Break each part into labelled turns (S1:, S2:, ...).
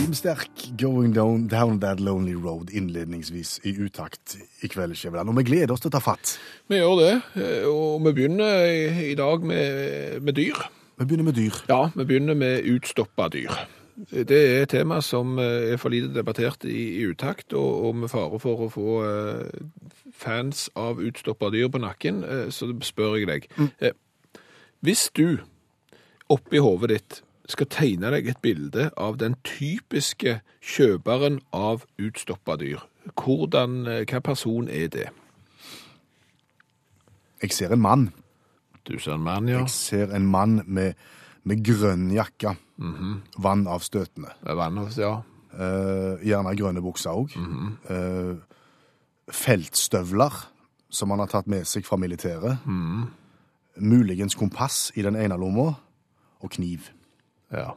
S1: Jim Sterk, 'Going down, down That Lonely Road', innledningsvis i Utakt i kveld, Skjæveland. Og vi gleder oss til å ta fatt.
S2: Vi gjør det, og vi begynner i, dag med, med dyr.
S1: Vi begynner med dyr.
S2: Ja, vi begynner med utstoppa dyr. Det er et tema som eh, er for lite debattert i, i utakt, og, og med fare for å få uh, fans av utstoppa dyr på nakken, uh, så spør jeg deg. Eh, hvis du oppi hodet ditt skal tegne deg et bilde av den typiske kjøperen av utstoppa dyr, hvordan, eh, hva person er det?
S1: Jeg ser en mann.
S2: Du ser en mann, ja.
S1: Jeg ser en mann med, med grønn jakke. Vannavstøtende.
S2: Vannet, ja.
S1: Eh, gjerne grønne bukser òg. feltstøvler som han har tatt med seg fra militæret. Muligens kompass i den ene lomma, og kniv.
S2: Ja.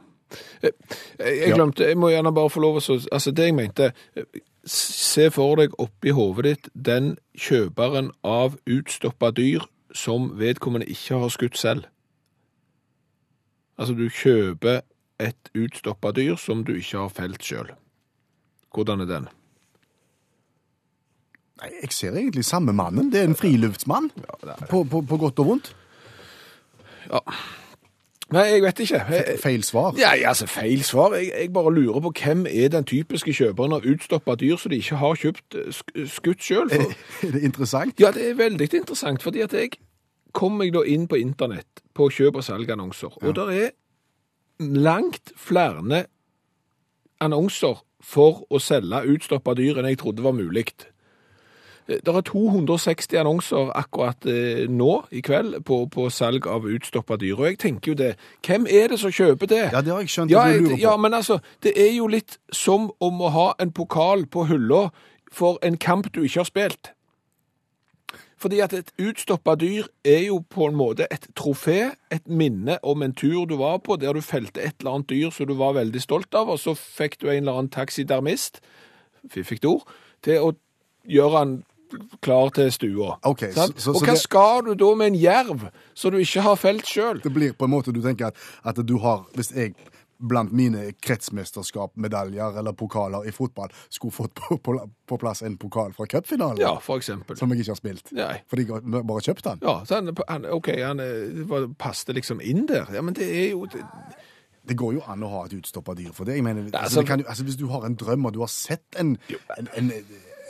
S2: Eh, Jeg, glemte, jeg må gjerne bare få lov å så- Altså, det jeg mente Se for deg oppi hodet ditt den kjøperen av utstoppa dyr som vedkommende ikke har skutt selv. Altså, du kjøper et utstoppa dyr som du ikke har felt sjøl. Hvordan er den?
S1: Nei, Jeg ser egentlig samme mannen. Det er en friluftsmann. På, på, på godt og vondt.
S2: Nei, jeg vet ikke. Jeg,
S1: Feil svar.
S2: Ja, ja, altså feil svar. Jeg, jeg bare lurer på hvem er den typiske kjøperen av utstoppa dyr som de ikke har kjøpt eh, sk- skutt sjøl?
S1: Er det interessant?
S2: Ja, det er veldig interessant, fordi at jeg kom meg da inn på internett på kjøp- og salgannonser, og der er langt flere annonser for å selge utstoppa dyr enn jeg trodde var mulig. Det er 260 annonser akkurat eh, nå i kveld på, på salg av utstoppa dyr, og jeg tenker jo det, hvem er det som kjøper det?
S1: Ja, det har jeg skjønt
S2: Ja,
S1: at du
S2: jeg-
S1: lurer på.
S2: ja, men altså, det er jo litt som om å ha en pokal på hylla for en kamp du ikke har spilt. Fordi at et utstoppa dyr er jo på en måte et trofé, et minne om en tur du var på, der du felte et eller annet dyr som du var veldig stolt av, og så fikk du en eller annen taxidermist, fikk ord, til å gjøre han klar til stua. Okay,
S1: så- så-
S2: og hva
S1: det-
S2: skal du da med en jerv som du ikke har felt sjøl?
S1: Det blir på en måte du tenker at, at du har Hvis jeg blant mine kretsmesterskap, medaljer eller pokaler i fotball skulle fått på, på, på plass en pokal fra cupfinalen
S2: Ja, for eksempel.
S1: som jeg ikke har spilt,
S2: Nei.
S1: fordi jeg bare kjøpte den.
S2: Ja, så han, han, ok, han passet liksom inn der. Ja, men det er jo det,
S1: Det går jo an å ha et utstoppa dyr for det. Jeg mener, altså,
S2: altså-
S1: det kan, altså, hvis du har en drøm, og du har sett en, en, en,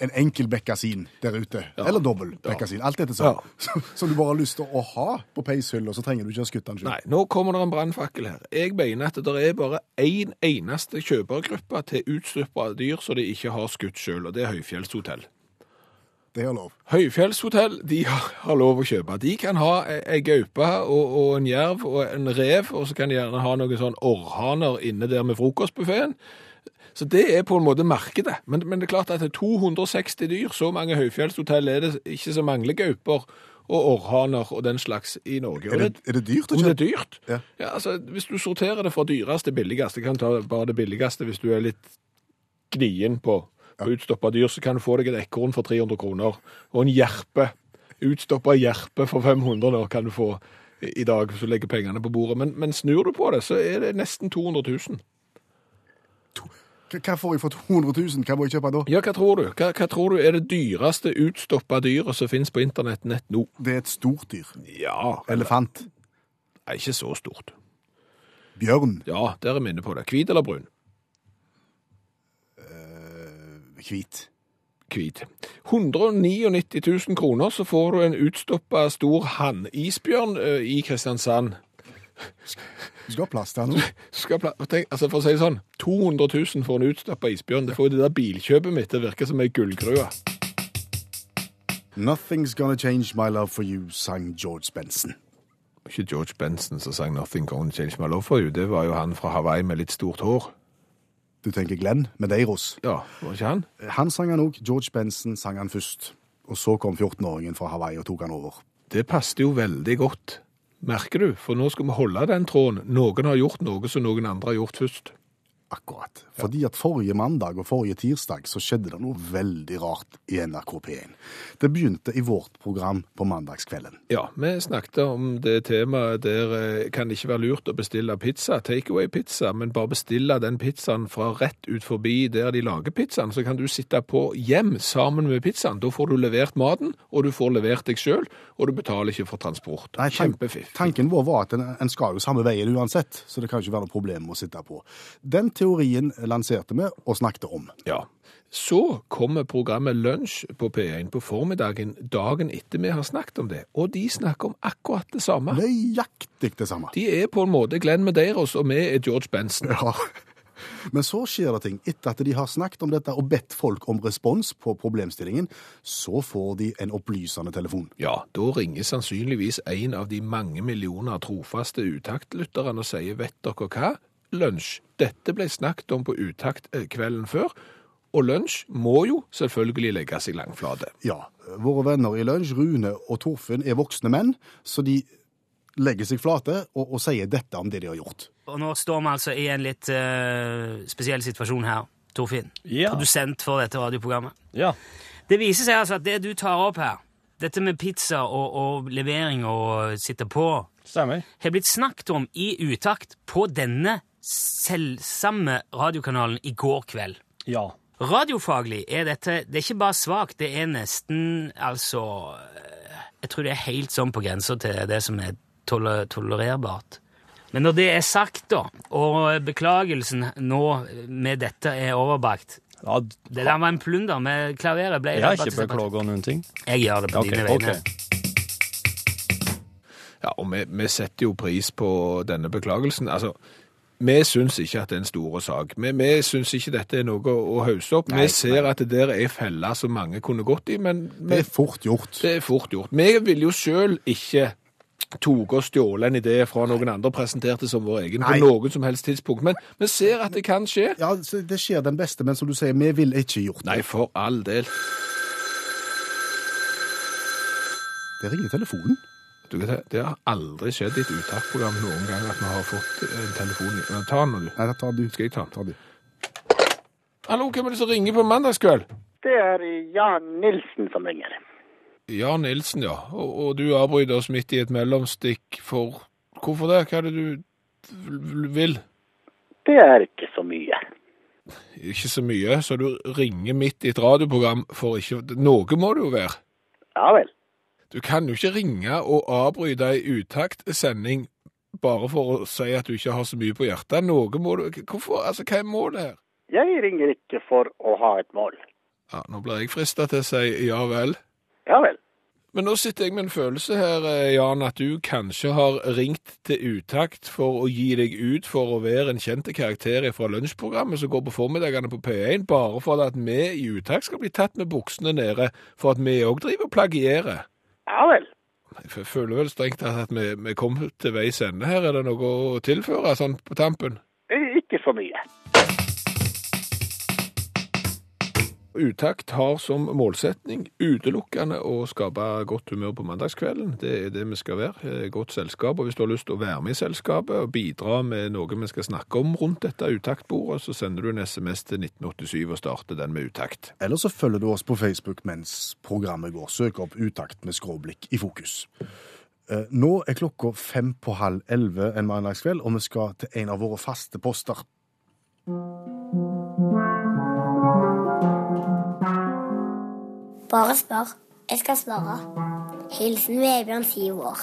S1: en enkel bekkasin der ute, eller dobbel bekkasin, alt dette sånn,
S2: Ja.
S1: som du bare har lyst til å ha på peishylla, så trenger du ikke å skutte den selv.
S2: Nei, nå kommer det en brannfakkel her. Jeg mener at det er bare én eneste kjøpergruppe til utstuppa dyr som de ikke har skutt sjøl, og det er høyfjellshotell.
S1: Det er lov.
S2: Høyfjellshotell de har, har lov å kjøpe. De kan ha ei ei gaupe og, og en jerv og en rev, og så kan de gjerne ha noen sånn orrhaner inne der med frokostbuffeen. Så det er på en måte markedet. Men, men det er klart at det er 260 dyr, så mange høyfjellshotell er det ikke som mangler gauper og orrhaner og den slags i Norge.
S1: Er det, er det dyrt Ikke?
S2: om det er dyrt?
S1: Ja.
S2: Ja, altså, hvis du sorterer det fra dyreste til billigste, kan ta bare det billigste hvis du er litt gnien på, på utstoppa dyr, så kan du få deg et ekorn for 300 kroner, og en jerpe, utstoppa jerpe for 500 nå kan du få i dag, hvis du legger pengene på bordet. Men, men snur du på det, så er det nesten 200 000.
S1: Hva- får jeg for 200 000? Hva må jeg kjøpe da?
S2: Ja, hva tror du? Hva, hva tror du er det dyreste utstoppa dyret som finnes på internett nett nå?
S1: Det er et stort dyr.
S2: Ja,
S1: Elefant.
S2: Nei, ikke så stort.
S1: Bjørn.
S2: Ja, der er vi inne på det. Hvit eller brun?
S1: Hvit.
S2: Hvit. 199 000 kroner, så får du en utstoppa stor hannisbjørn eh, i Kristiansand.
S1: Du skal ha plass til den nå.
S2: Skal pla tenk, altså For å si det sånn, 200 000 for en utstappa isbjørn. Det får jo det der bilkjøpet mitt til å virke som ei gullgrue.
S1: Nothing's gonna change my love for you, sang George Benson.
S2: Ikke George Benson som sang 'Nothing Gonna Change My Love For You'. Det var jo han fra Hawaii med litt stort hår.
S1: Du tenker Glenn Medeiros.
S2: Ja, var ikke han?
S1: Han sang han òg. George Benson sang han først. Og så kom 14-åringen fra Hawaii og tok han over.
S2: Det passet jo veldig godt, merker du. For nå skal vi holde den tråden. Noen har gjort noe som noen andre har gjort først.
S1: Akkurat. Fordi at forrige mandag og forrige tirsdag så skjedde det noe veldig rart i NRK P1. Det begynte i vårt program på mandagskvelden.
S2: Ja, vi snakket om det temaet der eh, kan det ikke være lurt å bestille pizza, takeaway-pizza, men bare bestille den pizzaen fra rett ut forbi der de lager pizzaen, så kan du sitte på hjem sammen med pizzaen. Da får du levert maten, og du får levert deg sjøl, og du betaler ikke for transport.
S1: Nei,
S2: Kjempefiff.
S1: Tanken vår var at en, en skal jo samme veien uansett, så det kan ikke være noe problem å sitte på. Den teorien lanserte vi og snakket om.
S2: Ja. Så kommer programmet Lunsj på P1 på formiddagen dagen etter vi har snakket om det, og de snakker om akkurat det samme.
S1: Nøyaktig det samme.
S2: De er på en måte Glenn Medeiros, og vi er George Benson.
S1: Ja. Men så skjer det ting. Etter at de har snakket om dette og bedt folk om respons på problemstillingen, så får de en opplysende telefon.
S2: Ja, da ringer sannsynligvis en av de mange millioner trofaste utaktlytterne og sier vet dere hva? Lunsj. Dette ble snakket om på utakt eh, kvelden før, og lunsj må jo selvfølgelig legge seg langflate.
S1: Ja, våre venner i lunsj, Rune og Torfinn, er voksne menn, så de legger seg flate og, og sier dette om det de har gjort.
S3: Og nå står vi altså i en litt uh, spesiell situasjon her, Torfinn.
S4: Ja.
S3: Produsent for dette radioprogrammet.
S4: Ja.
S3: Det viser seg altså at det du tar opp her, dette med pizza og, og levering og sitte på,
S4: Stemmer.
S3: har blitt snakket om i utakt på denne selvsamme radiokanalen i går kveld.
S4: Ja.
S3: Radiofaglig er dette Det er ikke bare svakt, det er nesten altså eh, Jeg tror det er helt sånn på grensa til det som er toler tolererbart. Men når det er sagt, da, og beklagelsen nå med dette er overbakt
S4: ja
S3: Det der var en plunder med klaveret. ble
S4: jeg har ikke beklaga noen ting.
S3: Jeg gjør det på
S4: okay,
S3: dine
S4: vegne.
S3: vegne.
S2: Ja, og vi, vi setter jo pris på denne beklagelsen. Altså, vi syns ikke at det er en stor sak. Vi, vi syns ikke dette er noe å, hausse opp.
S1: Nei,
S2: vi ser at det der er feller som mange kunne gått i, men
S1: Det er fort gjort.
S2: det er fort gjort. Vi ville jo sjøl ikke tok og stjåle en idé fra noen andre og presenterte som vår egen
S1: Nei.
S2: på noen som helst tidspunkt. Men vi ser at det kan skje.
S1: Ja, Det skjer den beste, men som du sier, vi ville ikke gjort det.
S2: Nei, for all del.
S1: Det ringer telefonen.
S2: Du, det, det har aldri skjedd i et uttaksprogram noen gang at vi har fått en telefon. Men Ta den nå, du.
S1: Nei, da tar du.
S2: Skal jeg ta den?
S1: Ta du.
S2: Hallo, hvem er det som ringer på mandagskveld?
S5: Det er Jan Nilsen som ringer.
S2: Jan Nilsen, ja. Og, og du avbryter oss midt i et mellomstikk for Hvorfor det? Hva er det du vil?
S5: Det er ikke så mye.
S2: Ikke så mye, så du ringer midt i et radioprogram for ikke Noe må det jo være.
S5: Ja vel.
S2: Du kan jo ikke ringe og avbryte ei utaktsending bare for å si at du ikke har så mye på hjertet. Noe må du Hvorfor? Altså, hva er målet her?
S5: Jeg ringer ikke for å ha et mål.
S2: Ja, Nå blir jeg frista til å si ja vel.
S5: Ja vel.
S2: Men nå sitter jeg med en følelse her, eh, Jan, at du kanskje har ringt til utakt for å gi deg ut for å være en kjent karakter fra lunsjprogrammet som går på formiddagene på P1, bare for at vi i utakt skal bli tatt med buksene nede for at vi òg driver og plagierer.
S5: Ja vel.
S2: Jeg føler vel strengt tatt at vi, vi kom til veis ende her. Er det noe å tilføre sånn på tampen?
S5: Eh, Ikke for mye.
S2: Utakt har som målsetning utelukkende å skape godt humør på mandagskvelden. Det er det vi skal være. eh, Godt selskap. Og hvis du har lyst til å være med i selskapet og bidra med noe vi skal snakke om rundt dette utaktbordet, så sender du en SMS til 1987 og starter den med utakt.
S1: Eller så følger du oss på Facebook mens programmet går. Søk opp Utakt med skråblikk i fokus. Eh, Nå er klokka fem på halv elleve en mandagskveld, og vi skal til en av våre faste poster.
S6: Bare spør. Jeg skal svare. Hilsen Vebjørn, syv år.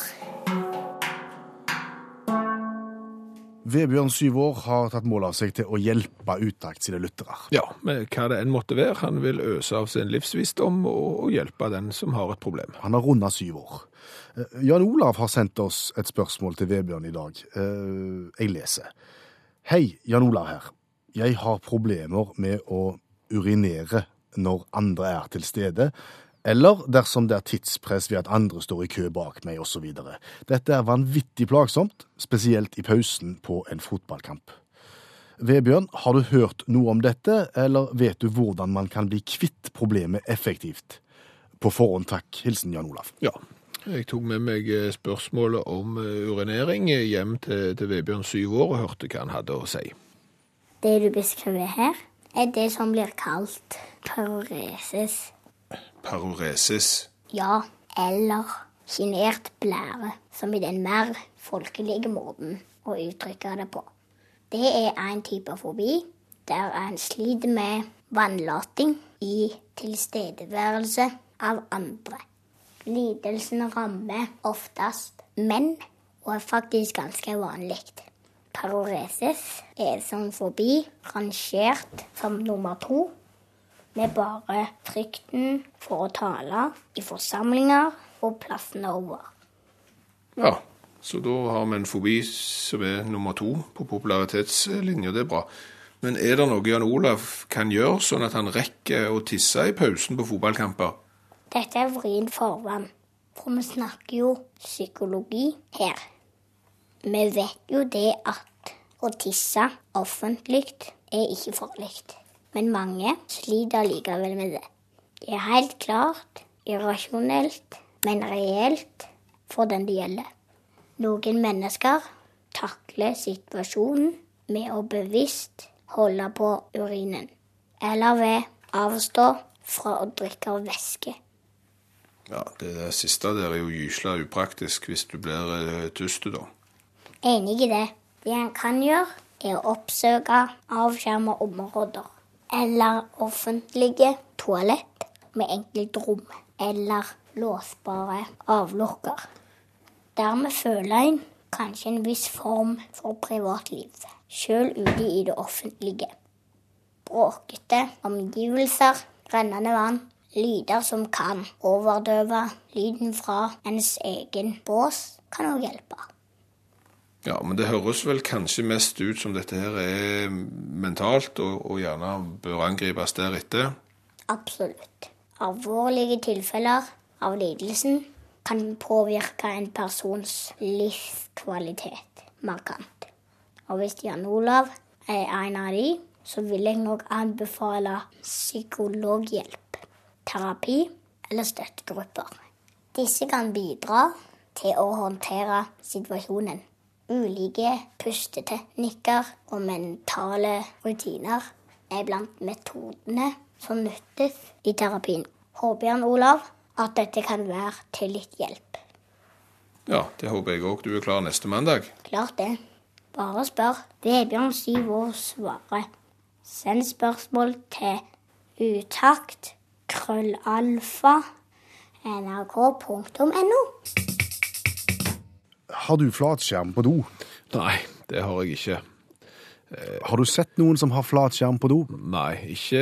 S1: Vebjørn, syv år, har tatt mål av seg til å hjelpe Utakt sine lyttere.
S2: Ja, med hva det enn måtte være. Han vil øse av sin livsvisdom og, og hjelpe den som har et problem.
S1: Han har runda syv år. Eh, Jan Olav har sendt oss et spørsmål til Vebjørn i dag. Eh, Jeg leser. Hei, Jan Olav her. Jeg har problemer med å urinere når andre er til stede, Eller dersom det er tidspress ved at andre står i kø bak meg osv. Dette er vanvittig plagsomt, spesielt i pausen på en fotballkamp. Vebjørn, har du hørt noe om dette, eller vet du hvordan man kan bli kvitt problemet effektivt? På forhånd takk. Hilsen Jan Olav.
S2: Ja. Jeg tok med meg eh, spørsmålet om eh, urinering hjem til, til Vebjørn syv år og hørte hva han hadde å si.
S6: Det du beskriver her, er det som blir kalt paroresis.
S2: Paroresis.
S6: Ja, eller kinert blære, som i den mer folkelige måten å uttrykke det på. Det er en type fobi der en sliter med vannlating i tilstedeværelse av andre. Lidelsen rammer oftest menn, og er faktisk ganske vanlig. Paroresis er som fobi rangert som nummer to, med bare frykten for å tale i forsamlinger og plassene over.
S2: Ja, så da har vi en fobi som er nummer to på popularitetslinja. Det er bra. Men er det noe Jan Olav kan gjøre, sånn at han rekker å tisse i pausen på fotballkamper?
S6: Dette er vrient forvann, for vi snakker jo psykologi her. Vi vet jo det at å tisse offentlig er ikke farlig. Men mange sliter likevel med det. Det er helt klart irrasjonelt, men reelt for den det gjelder. Noen mennesker takler situasjonen med å bevisst holde på urinen, eller ved avstå fra å drikke væske.
S2: Ja, Det siste der er jo gysla upraktisk hvis du blir eh, tyst, da.
S6: Enig i det. Det en kan gjøre, er å oppsøke avskjerma områder. Eller offentlige toalett med enkelt rom. Eller låsbare avlukker. Dermed føler en kanskje en viss form for privatliv, sjøl ute i det offentlige. Bråkete omgivelser, rennende vann, lyder som kan overdøve lyden fra ens egen bås, kan òg hjelpe.
S2: Ja, men det høres vel kanskje mest ut som dette her er mentalt, og, og gjerne bør angripes deretter.
S6: Absolutt. Alvorlige tilfeller av lidelsen kan påvirke en persons livskvalitet markant. Og hvis Jan Olav er en av de, så vil jeg nok anbefale psykologhjelp, terapi eller støttegrupper. Disse kan bidra til å håndtere situasjonen. Ulike pusteteknikker og mentale rutiner er blant metodene som nyttes i terapien. Håper Jan Olav at dette kan være til litt hjelp.
S2: Ja, det håper jeg òg. Du er klar neste mandag?
S6: Klart det. Bare spør. Vebjørn Syv år svarer. Send spørsmål til utakt krøllalfa nrk.no.
S1: Har du flatskjerm på do?
S2: Nei, det har jeg ikke.
S1: Har du sett noen som har flatskjerm på do?
S2: Nei, ikke,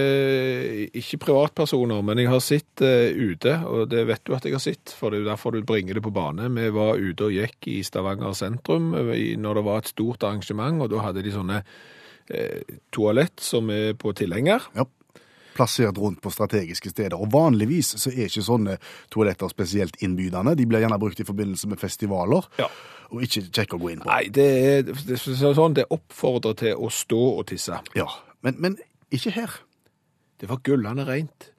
S2: ikke privatpersoner, men jeg har sett uh, ute, og det vet du at jeg har sett, for det er derfor du bringer det på bane. Vi var ute og gikk i Stavanger sentrum eh, i- når det var et stort arrangement, og da hadde de sånne uh, toalett som er på tilhenger.
S1: Ja. Plassert rundt på strategiske steder. Og vanligvis så er ikke sånne toaletter spesielt innbydende. De blir gjerne brukt i forbindelse med festivaler,
S2: Ja.
S1: og ikke kjekke å gå inn på.
S2: Nei, det er, det er sånn, det oppfordrer til å stå og tisse.
S1: Ja, men, men ikke her.
S2: Det var gullende rent.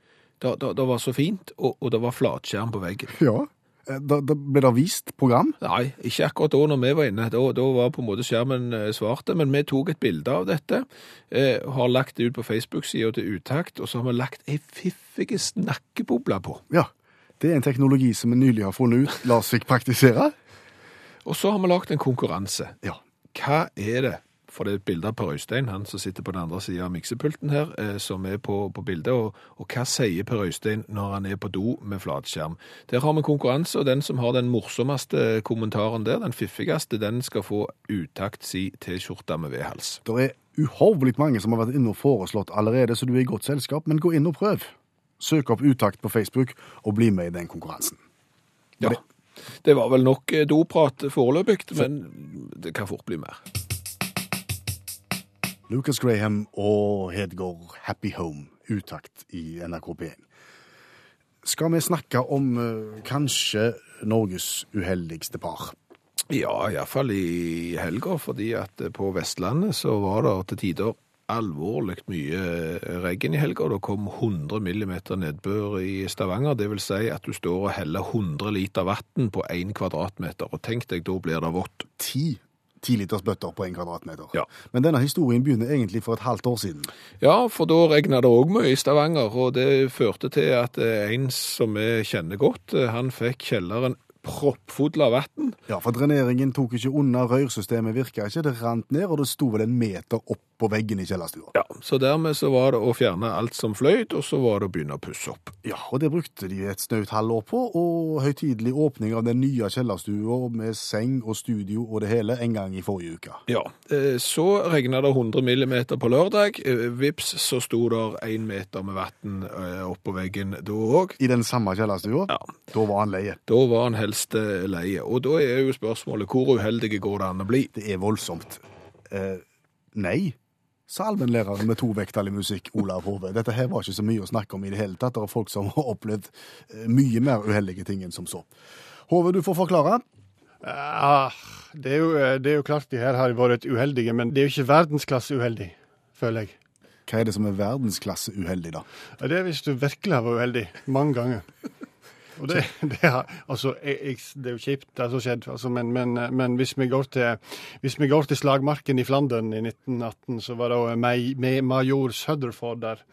S2: Det, det, det var så fint, og, og det var flatskjerm på veggen.
S1: Ja. Eh, Da, da ble det vist program.
S2: Nei, ikke akkurat da når vi var inne. Da, da var på en måte skjermen eh, svarte, men vi tok et bilde av dette, eh, har lagt det ut på Facebook-sida til Utakt, og så har vi lagt ei fiffig snakkeboble på.
S1: Ja. Det er en teknologi som vi nylig har funnet ut. Lars fikk praktisere.
S2: Og så har vi lagt en konkurranse.
S1: Ja.
S2: Hva er det? For det er et bilde av Per Øystein, han som sitter på den andre sida av miksepulten her, eh, som er på, på bildet. Og, og hva sier Per Øystein når han er på do med flatskjerm? Der har vi konkurranse, og den som har den morsomste kommentaren der, den fiffigste, den skal få utakt si T-skjorte med V-hals.
S1: Det er uhorvelig mange som har vært inne og foreslått allerede, så du er i godt selskap, men gå inn og prøv. Søk opp Utakt på Facebook og bli med i den konkurransen.
S2: Ja. Det var vel nok eh, doprat foreløpig, men det kan fort bli mer.
S1: Lucas Graham og Hedgård Happy Home, Utakt i NRK P1. skal vi snakke om eh, kanskje Norges uheldigste par.
S2: Ja, iallfall i helga, fordi at på Vestlandet så var det til tider alvorlig mye regn i helga. Det kom 100 millimeter nedbør i Stavanger. Det vil si at du står og heller 100 liter vann på 1 kvadratmeter. Og tenk deg, da blir det vått.
S1: Ti tiliters bøtter på en kvadratmeter.
S2: Ja.
S1: Men denne historien begynner egentlig for et halvt år siden.
S2: Ja, for da regna det òg mye i Stavanger, og det førte til at eh, en som vi kjenner godt, eh, han fikk kjelleren proppfull av vann.
S1: Ja, for dreneringen tok ikke unna, rørsystemet virka ikke, det rant ned, og det sto vel en meter opp på veggen i kjellerstua.
S2: Ja, så dermed så var det å fjerne alt som fløyt, og så var det å begynne å pusse opp.
S1: Ja, og det brukte de et snaut halvår på, og høytidelig åpning av den nye kjellerstua med seng og studio og det hele en gang i forrige uke.
S2: Ja, eh, så regna det 100 millimeter på lørdag. Eh, Vips, så sto der én meter med vann oppå veggen da òg.
S1: I den samme kjellerstua,
S2: Ja.
S1: da var han leie.
S2: Da var han helst eh, leie. Og da er jo spørsmålet hvor uheldige går det an å bli?
S1: Det er voldsomt. Eh, nei, sa allmennlæreren med tovektig musikk, Olav Hove. Dette her var ikke så mye å snakke om i det hele tatt. Det er folk som har opplevd eh, mye mer uheldige ting enn som så. Hove, du får forklare.
S7: Ah, det, er jo, det er jo klart de her har vært uheldige, men det er jo ikke verdensklasse uheldig, føler jeg.
S1: Hva er det som er verdensklasse uheldig, da?
S7: Det er hvis du virkelig har vært uheldig mange ganger. Og det, det, er, altså, jeg, det er jo kjipt, det som har skjedd, altså, men, men, men hvis, vi til, hvis vi går til slagmarken i Flandern i 1918, så var det med, med major Sutherford der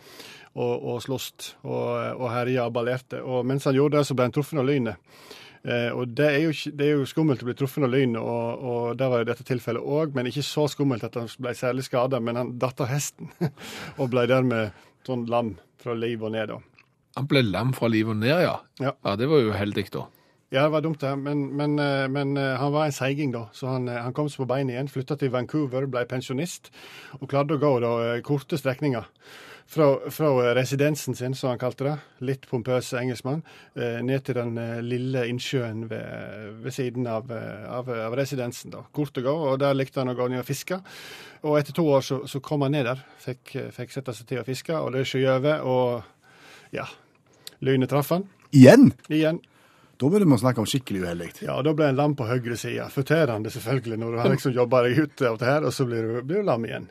S7: og, og sloss og, og herja og ballerte. Og mens han gjorde det, så ble han truffet av lynet. Eh, og det er, jo, det er jo skummelt å bli truffet av lyn, og, og det var jo dette tilfellet òg, men ikke så skummelt at han ble særlig skada. Men han datt av hesten og ble dermed sånn lam fra liv og ned. da.
S2: Han ble lam fra livet og ned, ja.
S7: Ja.
S2: Ja, det var jo uheldig, da.
S7: Ja, det var dumt, det. Men, men, eh, men eh, han var en seiging, da. Så han, eh, han kom seg på beina igjen, flytta til Vancouver, ble pensjonist og klarte å gå da, korte strekninger. Fra, fra residensen sin, som han kalte det, litt pompøs engelskmann, ned til den lille innsjøen ved, ved siden av, av, av residensen. da. Kort å gå, og der likte han å gå ned og fiske. Og etter to år så, så kom han ned der, fikk, fikk sette seg til å fiske, og det er over, og ja, lynet traff han.
S1: Igjen?
S7: Igjen.
S1: Da burde man snakke om skikkelig uheldig.
S7: Ja, og da ble en lam på høyre side. Fortærende, selvfølgelig, når du har liksom jobba deg ut av det her, og så blir du, blir du lam igjen.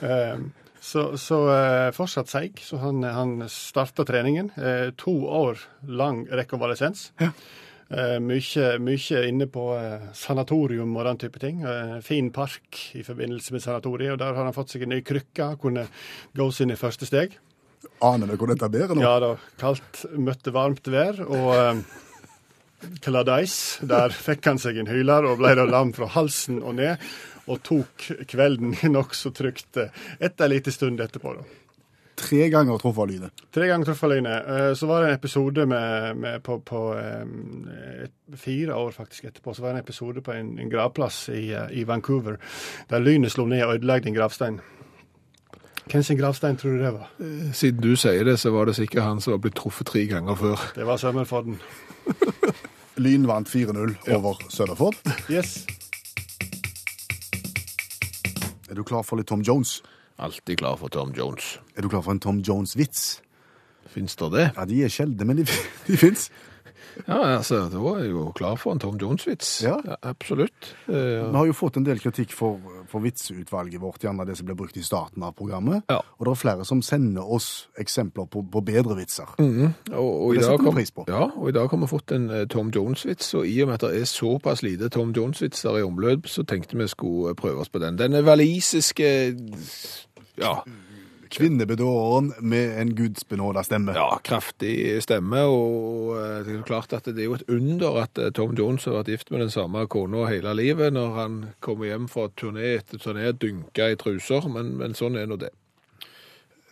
S7: Um, så så uh, fortsatt seig, så han, han starta treningen. Uh, to år lang rekonvalesens. Eh, mye, mye inne på sanatorium og den type ting. Fin park i forbindelse med sanatoriet, og der har han fått seg en ny krykke. Kunne gå sine første steg.
S1: Aner vi hvor dette bærer nå?
S7: Ja da, kaldt møtte varmt vær, og eh, Kladeis, der fikk han seg en hyler og ble da lam fra halsen og ned, og tok kvelden nokså trygt eh, etter en liten stund etterpå. da.
S1: Tre ganger truffet av lynet.
S7: Tre ganger truffet lynet. Eh, Så var det en episode med, med på, på et, fire år faktisk etterpå, så var det en episode på en, en gravplass i, i Vancouver, der lynet slo ned og ødela en gravstein. Hvem sin gravstein tror du det var?
S2: Siden du sier det, så var det sikkert han som var blitt truffet tre ganger før.
S7: Det var Summerforden.
S1: Lyn vant 4-0 over Søderford.
S7: Yes.
S1: Er du klar for litt Tom Jones?
S2: Alltid klar for Tom Jones.
S1: Er du klar for en Tom Jones-vits?
S2: Fins det det?
S1: Ja, de er sjeldne, men de, de fins.
S2: Ja, altså, da er jeg jo klar for en Tom Jones-vits.
S1: Ja.
S2: absolutt. Eh,
S1: Vi har jo fått en del kritikk for, for vitsutvalget vårt, gjerne det som ble brukt i starten av programmet.
S2: Ja.
S1: Og det er flere som sender oss eksempler på, på bedre vitser.
S2: og, og, i
S1: det
S2: dag
S1: setter vi pris på.
S2: ja, og i dag har vi fått en eh, Tom Jones-vits, og i og med at det er såpass lite Tom Jones-vitser i omløp, så tenkte vi skulle prøve oss på den. Denne walisiske ja,
S1: Kvinnebedåeren med en gudsbenåda stemme.
S2: ja, kraftig stemme, og eh, det er jo klart at det er jo et under at eh, Tom Jones har vært gift med den samme kona hele livet, når han kommer hjem fra turné etter turné, dynka i truser, men, men sånn er nå det.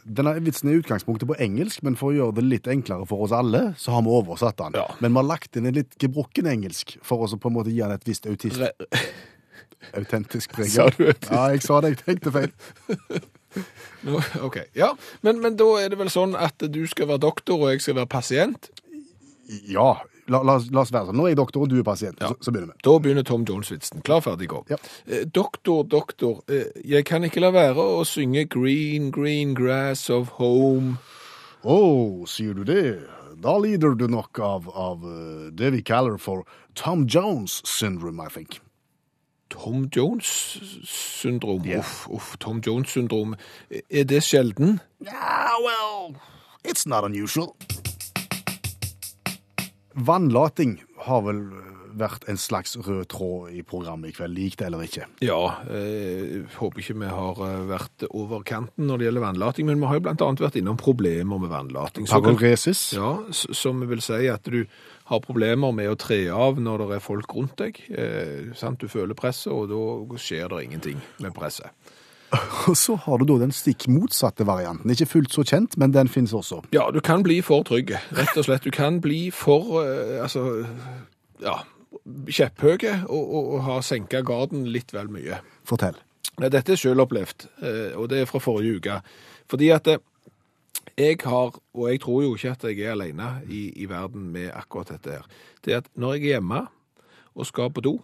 S1: Denne vitsen er i utgangspunktet på engelsk, men for å gjøre det litt enklere for oss alle, så har vi oversatt den.
S2: Ja.
S1: Men vi har lagt inn en litt gebrokken engelsk for å på en måte gi den et visst autist,
S2: Re
S1: autentisk preg. Ja, jeg sa det. Jeg tenkte feil.
S2: Ok, ja, men, men da er det vel sånn at du skal være doktor, og jeg skal være pasient.
S1: Ja, la, la, la oss være sånn. Nå er jeg doktor, og du er pasient.
S2: Ja.
S1: Så, så begynner vi.
S2: Da begynner Tom Jones-vitsen. Klar, ferdig, gå.
S1: Ja.
S2: Eh, Doktor, doktor, eh, jeg kan ikke la være å synge Green, green grass of home.
S1: Å, sier du det? Da lider du nok av, av eh, det vi kaller for Tom Jones syndrome, I think.
S2: Tom Jones-syndrom.
S1: Yeah.
S2: Uff, uff, Tom Jones-syndrom. Er det sjelden?
S1: Yeah, well, it's not unusual. Vannlating har vel vært en slags rød tråd i programmet i kveld, lik det eller ikke.
S2: Ja, jeg håper ikke vi har eh, vært over kanten når det gjelder vannlating, men vi har jo annet vært innom problemer med vannlating.
S1: Paroresis.
S2: Ja, som vil si at du har problemer med å tre av når det er folk rundt deg. Eh? Du føler presset, og da skjer det ingenting med presset.
S1: Og så har du da den stikk motsatte varianten. Ikke fullt så kjent, men den finnes også.
S2: Ja, du kan bli for trygg, rett og slett. Du kan bli for, eh, altså, ja, kjepphøge og, og, og har senket garden litt vel mye.
S1: Fortell.
S2: Dette er selv opplevd, eh, og det er fra forrige uke. Fordi at eh, jeg har, og jeg tror jo ikke at jeg er alene i, i verden med akkurat dette her, det er at når jeg er hjemme og skal på do,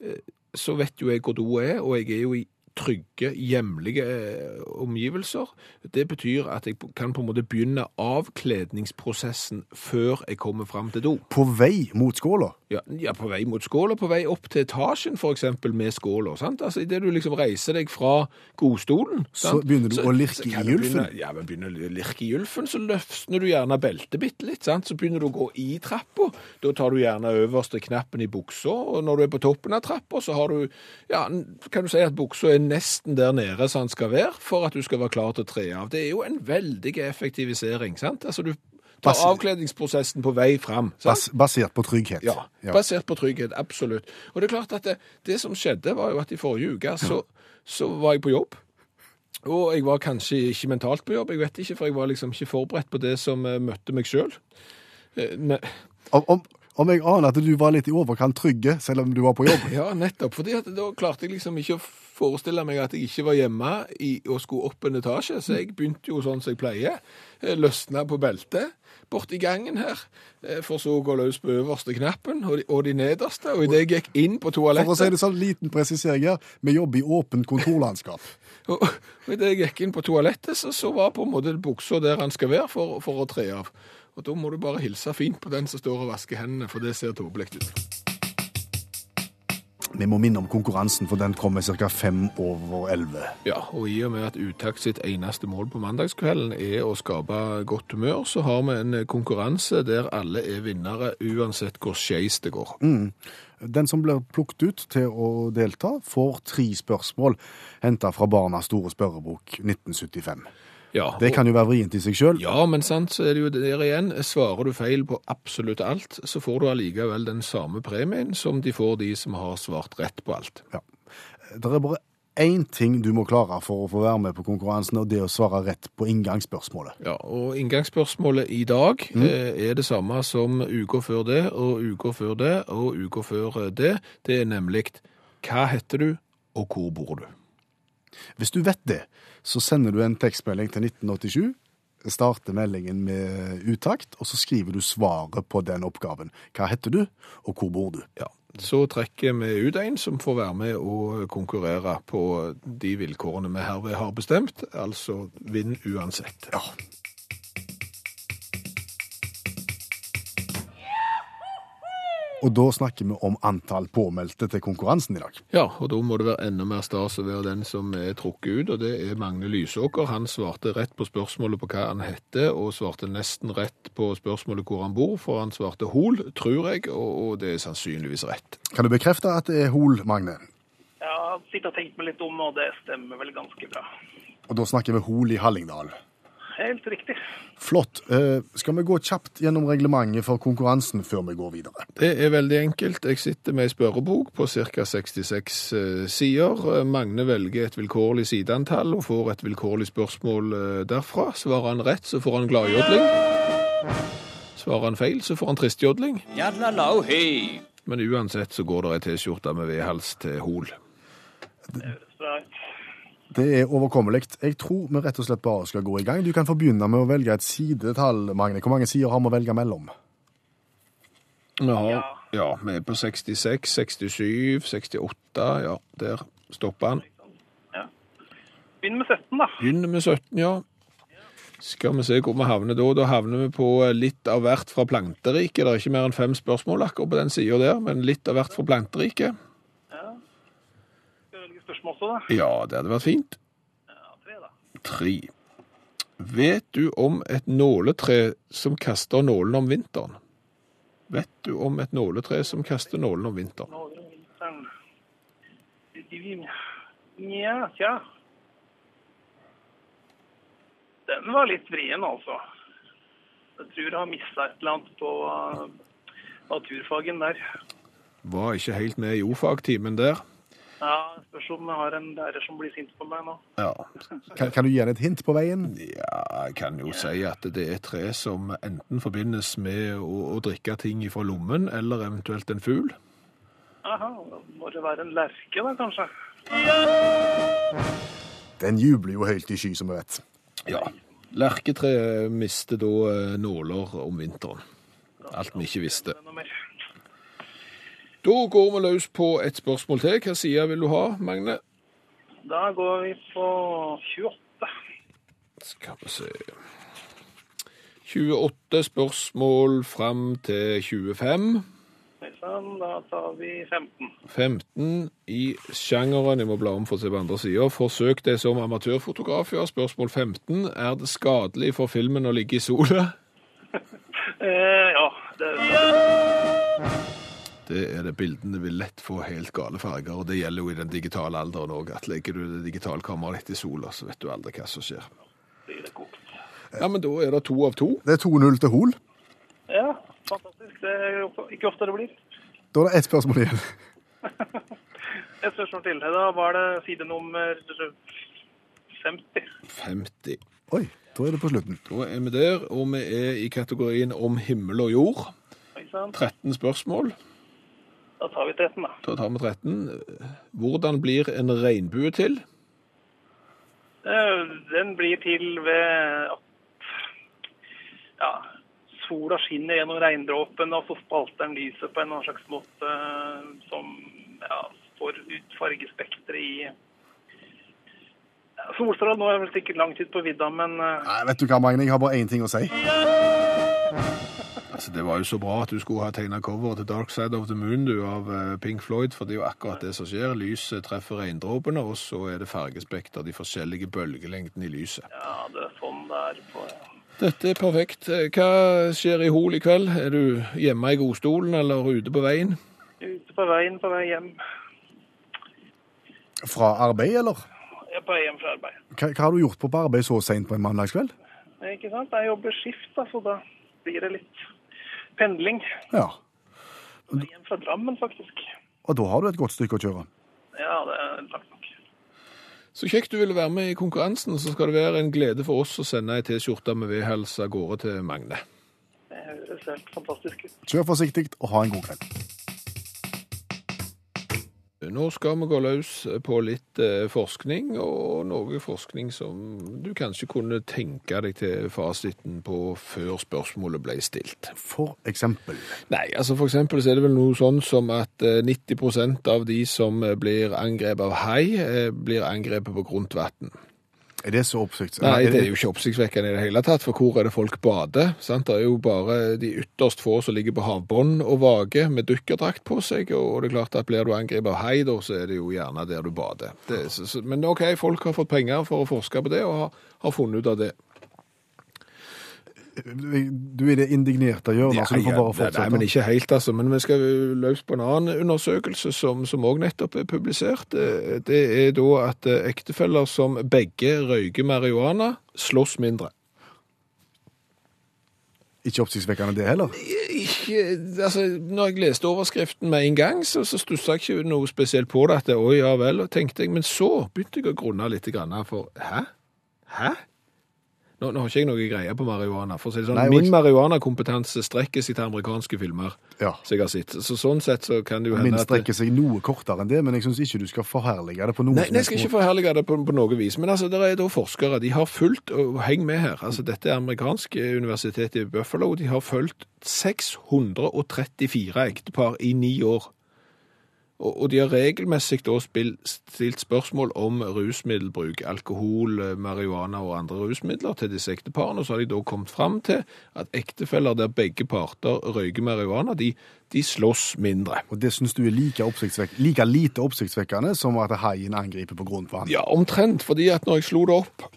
S2: eh, så vet jo jeg hvor do er, og jeg er jo i trygge, hjemlige eh, omgivelser. Det betyr at jeg kan på en måte begynne avkledningsprosessen før jeg kommer fram til do.
S1: På vei mot skåla.
S2: Ja, ja, på vei mot skåla, på vei opp til etasjen eksempel med skåla. Altså, Idet du liksom reiser deg fra godstolen
S1: Så
S2: sant?
S1: begynner du å lirke i gylfen.
S2: begynne- Ja, men begynner du å lirke i gylfen, så løsner du gjerne beltet bitte litt. sant? Så begynner du å gå i trappa. Da tar du gjerne øverste knappen i buksa, og når du er på toppen av trappa, så har du Ja, kan du si at buksa er nesten der nede som den skal være, for at du skal være klar til å tre av. Det er jo en veldig effektivisering, sant? Altså, du tar
S1: Bas-
S2: avkledningsprosessen på vei fram.
S1: Bas basert på trygghet.
S2: Ja, basert på trygghet, absolutt. Og det er klart at det, det som skjedde var jo at i forrige uke så, så var jeg på jobb. Og jeg var kanskje ikke mentalt på jobb, jeg vet ikke, for jeg var liksom ikke forberedt på det som eh, møtte meg sjøl.
S1: Om, om, om jeg aner at du var litt i overkant trygge, selv om du var på jobb.
S2: Ja, nettopp. fordi at da klarte jeg liksom ikke å forestille meg at jeg ikke var hjemme i, og skulle opp en etasje, så jeg begynte jo sånn som jeg pleier. Eh, Løsna på beltet borti gangen her, eh, for så å gå løs på øverste knappen og de, og de nederste. Og idet jeg gikk inn på toalettet
S1: For å si det sånn, liten presisering her, vi jobber i åpent kontorlandskap.
S2: Og, og idet jeg gikk inn på toalettet, så, så var på en måte buksa der han skal være for, for å tre av. Og da må du bare hilse fint på den som står og vasker hendene, for det ser tåpelig ut.
S1: Vi må minne om konkurransen, for den kommer ca. fem over elleve.
S2: Ja, og i og med at Utakt sitt eneste mål på mandagskvelden er å skape godt humør, så har vi en konkurranse der alle er vinnere, uansett hvor skeis det går.
S1: Den som blir plukket ut til å delta, får tre spørsmål henta fra Barnas store spørrebok 1975.
S2: Ja,
S1: Det kan jo være vrient i seg sjøl.
S2: Ja, men sant, så er det jo der igjen. Svarer du feil på absolutt alt, så får du allikevel den samme premien som de får de som har svart rett på alt.
S1: Det er bare én ting du må klare for å få være med på konkurransen, og det er å svare rett på inngangsspørsmålet.
S2: Ja, og inngangsspørsmålet i dag mm. er det samme som uka før det, og uka før det, og uka før eh, det. Det er nemlig hva heter du, og hvor bor du?
S1: Hvis du vet det, så sender du en tekstmelding til 1987. Starter meldingen med utakt, og så skriver du svaret på den oppgaven. Hva heter du, og hvor bor du?
S2: Ja, så trekker vi ut en som får være med og konkurrere på de vilkårene vi herved har bestemt, altså vinn uansett.
S1: Ja. Og da snakker vi om antall påmeldte til konkurransen i dag.
S2: Ja, og da må det være enda mer stas å være den som er trukket ut, og det er Magne Lysåker. Han svarte rett på spørsmålet på hva han heter, og svarte nesten rett på spørsmålet hvor han bor, for han svarte Hol, tror jeg, og, og det er sannsynligvis rett.
S1: Kan du bekrefte at det er Hol, Magne?
S8: Jeg sitter og tenker meg litt om, og det stemmer vel ganske bra.
S1: Og da snakker vi Hol i Hallingdal.
S8: Helt riktig.
S1: Flott. Eh, skal vi gå kjapt gjennom reglementet for konkurransen før vi går videre?
S2: Det er veldig enkelt. Jeg sitter med ei spørrebok på ca. 66 eh, sider. Eh, Magne velger et vilkårlig sideantall og får et vilkårlig spørsmål derfra. Svarer han rett, så får han gladjodling. Svarer han feil, så får han tristjodling. Men uansett så går det ei T-skjorte med vedhals til Hol.
S8: Så,
S1: Det er overkommelig. Jeg tror vi rett og slett bare skal gå i gang. Du kan få begynne med å velge et sidetall, Magne. Hvor mange sider har vi å velge mellom?
S2: Vi har, ja, vi er på 66, 67, 68. Ja, der stopper han.
S8: begynn med 17, da.
S2: Begynner med 17, ja. Skal vi se hvor vi havner da. Da havner vi på litt av hvert fra planteriket. Det er ikke mer enn fem spørsmål akkurat på den sida der, men litt av hvert fra planteriket.
S8: Spørsmål også, da?
S2: Ja, det hadde vært fint.
S8: Ja, tre, da.
S2: Tre. Vet du om et nåletre som kaster nålen om vinteren? Vet du om et nåletre som kaster nålen om vinteren?
S8: Er. Nja, tja. Den var litt vrien, altså. Jeg tror jeg har mista et eller annet på uh, naturfagen der.
S2: Var ikke helt med i o-fagtimen der.
S8: Ja, Spørs om jeg har en lærer som blir sint på meg nå.
S2: Ja.
S1: Kan, kan du gi henne et hint på veien?
S2: ja, jeg kan jo si at det er tre som enten forbindes med å, å drikke ting fra lommen, eller eventuelt en fugl.
S8: Aha, da må det være en lerke, da, kanskje.
S1: Den jubler jo høyt i sky, som vi vet.
S2: Ja. Lerketre mister da eh, nåler om vinteren. Alt vi ikke visste. Da går vi løs på et spørsmål til. Hva side vil du ha, Magne?
S8: Da går vi på 28.
S2: Skal vi se 28 spørsmål fram til 25.
S8: Sånn, da tar vi 15.
S2: 15 i sjangeren, jeg må bla om for å se på andre sida. Forsøk deg som amatørfotograf, ja. Spørsmål 15. Er det skadelig for filmen å ligge i sola?
S8: Eh, ja, det
S2: Det er det bildene vil lett få helt gale farger, og det gjelder jo i den digitale alderen òg. At legger du det digitale kameraet ditt i sola, så vet du aldri hva som skjer.
S8: blir det kokt.
S2: Ja, men da er det to av to.
S1: Det er 2-0 til Hol.
S8: Ja, fantastisk. Det er ikke ofte det blir.
S1: Da er det ett spørsmål igjen.
S8: Et spørsmål til. Da var det side nummer 50.
S2: 50.
S1: Oi, da er det på slutten.
S2: Da er vi der, og vi er i kategorien om himmel og jord. 13 spørsmål.
S8: Da tar vi 13, da.
S2: Da tar vi 13. Hvordan blir en regnbue til?
S8: Eh, Den blir til ved at ja, sola skinner gjennom regndråpen, og så spalter den lyset på en annen slags måte som ja, får ut fargespekteret i Solstrålen nå er vel sikkert langt ut på vidda, men eh,
S1: Nei, vet du hva, Magne, jeg har bare én ting å si.
S2: Altså, Det var jo så bra at du skulle ha tegna cover til Dark Side of the Moon du, av eh, Pink Floyd, for det er jo akkurat det som skjer. Lyset treffer regndråpene, og så er det fargespekter, de forskjellige bølgelengdene i lyset.
S8: ja, det er sånn det er på
S2: Dette er perfekt. Eh, Hva skjer i Hol i kveld? Er du hjemme i godstolen eller ute på veien?
S8: Ute på veien på vei hjem.
S1: Fra arbeid, eller?
S8: Jeg er på vei hjem fra arbeid.
S1: Hva, hva har du gjort på på arbeid så seint på en mandagskveld?
S8: Ikke sant? Jeg jobber skift, da, så da blir det litt pendling.
S1: Ja.
S8: Hjem fra Drammen, faktisk.
S1: Og da har du et godt stykke å kjøre.
S8: Ja, det er langt nok.
S2: Så kjekt du ville være med i konkurransen, så skal det være en glede for oss å sende ei T-skjorte med vedhals av gårde til Magne.
S8: Det høres helt fantastisk ut.
S1: Kjør forsiktig og ha en god kveld.
S2: Nå skal vi gå løs på litt eh, forskning, og noe forskning som du kanskje kunne tenke deg til fasiten på før spørsmålet ble stilt.
S1: For eksempel.
S2: Nei, altså for eksempel så er det vel noe sånn som at eh, 90% av de som eh, blir angrepet av hai, eh, blir angrepet på grunt vann.
S1: Er det så oppsiktsvekkende?
S2: Nei, det er jo ikke oppsiktsvekkende i det hele tatt, for hvor er det folk bader? Sant? Det er jo bare de ytterst få som ligger på havbånd og vager med dykkerdrakt på seg, og det er klart at blir du angrepet av hai, da, så er det jo gjerne der du bader. Det, er- så, men ok, folk har fått penger for å forske på det, og har, har funnet ut av det.
S1: Du er det indignerte hjørnet, så du får bare fortsette.
S2: nei, men ikke helt, altså. Men vi skal løs på en annen undersøkelse som som òg nettopp er publisert. Det det er da at eh, ektefeller som begge røyker marihuana, slåss mindre.
S1: Ikke oppsiktsvekkende det heller.
S2: Ikke, altså, når jeg leste overskriften med en gang, så, så stussa jeg ikke noe spesielt på det. At det, å ja vel, tenkte jeg, men så begynte jeg å grunne litt. Grann, for hæ? Hæ? Nå, nå har ikke jeg noe greie på marihuana. For å si det sånn,
S1: Nei,
S2: Min marihuanakompetanse strekker seg til amerikanske filmer.
S1: Ja.
S2: som jeg har sett. Så sånn sett så kan det jo
S1: Min
S2: hende at
S1: strekker seg noe kortere enn det, men jeg syns ikke du skal forherlige det på noen
S2: Nei,
S1: som
S2: nei, jeg
S1: helst
S2: skal ikke
S1: måte.
S2: forherlige det på, på noe vis. Men altså, det er da forskere. De har fulgt, og heng med her, altså dette er amerikansk universitet i Buffalo. De har fulgt 634 ektepar i ni år. Og, de har regelmessig da stilt spørsmål om rusmiddelbruk, alkohol, eh, marihuana og andre rusmidler til disse ekteparene. Og så har de da kommet fram til at ektefeller der begge parter røyker marihuana, de, de slåss mindre.
S1: Og det syns du er like, like lite oppsiktsvekkende som at haien angriper på grunt vann?
S2: Ja, omtrent. Fordi at når jeg slo det opp,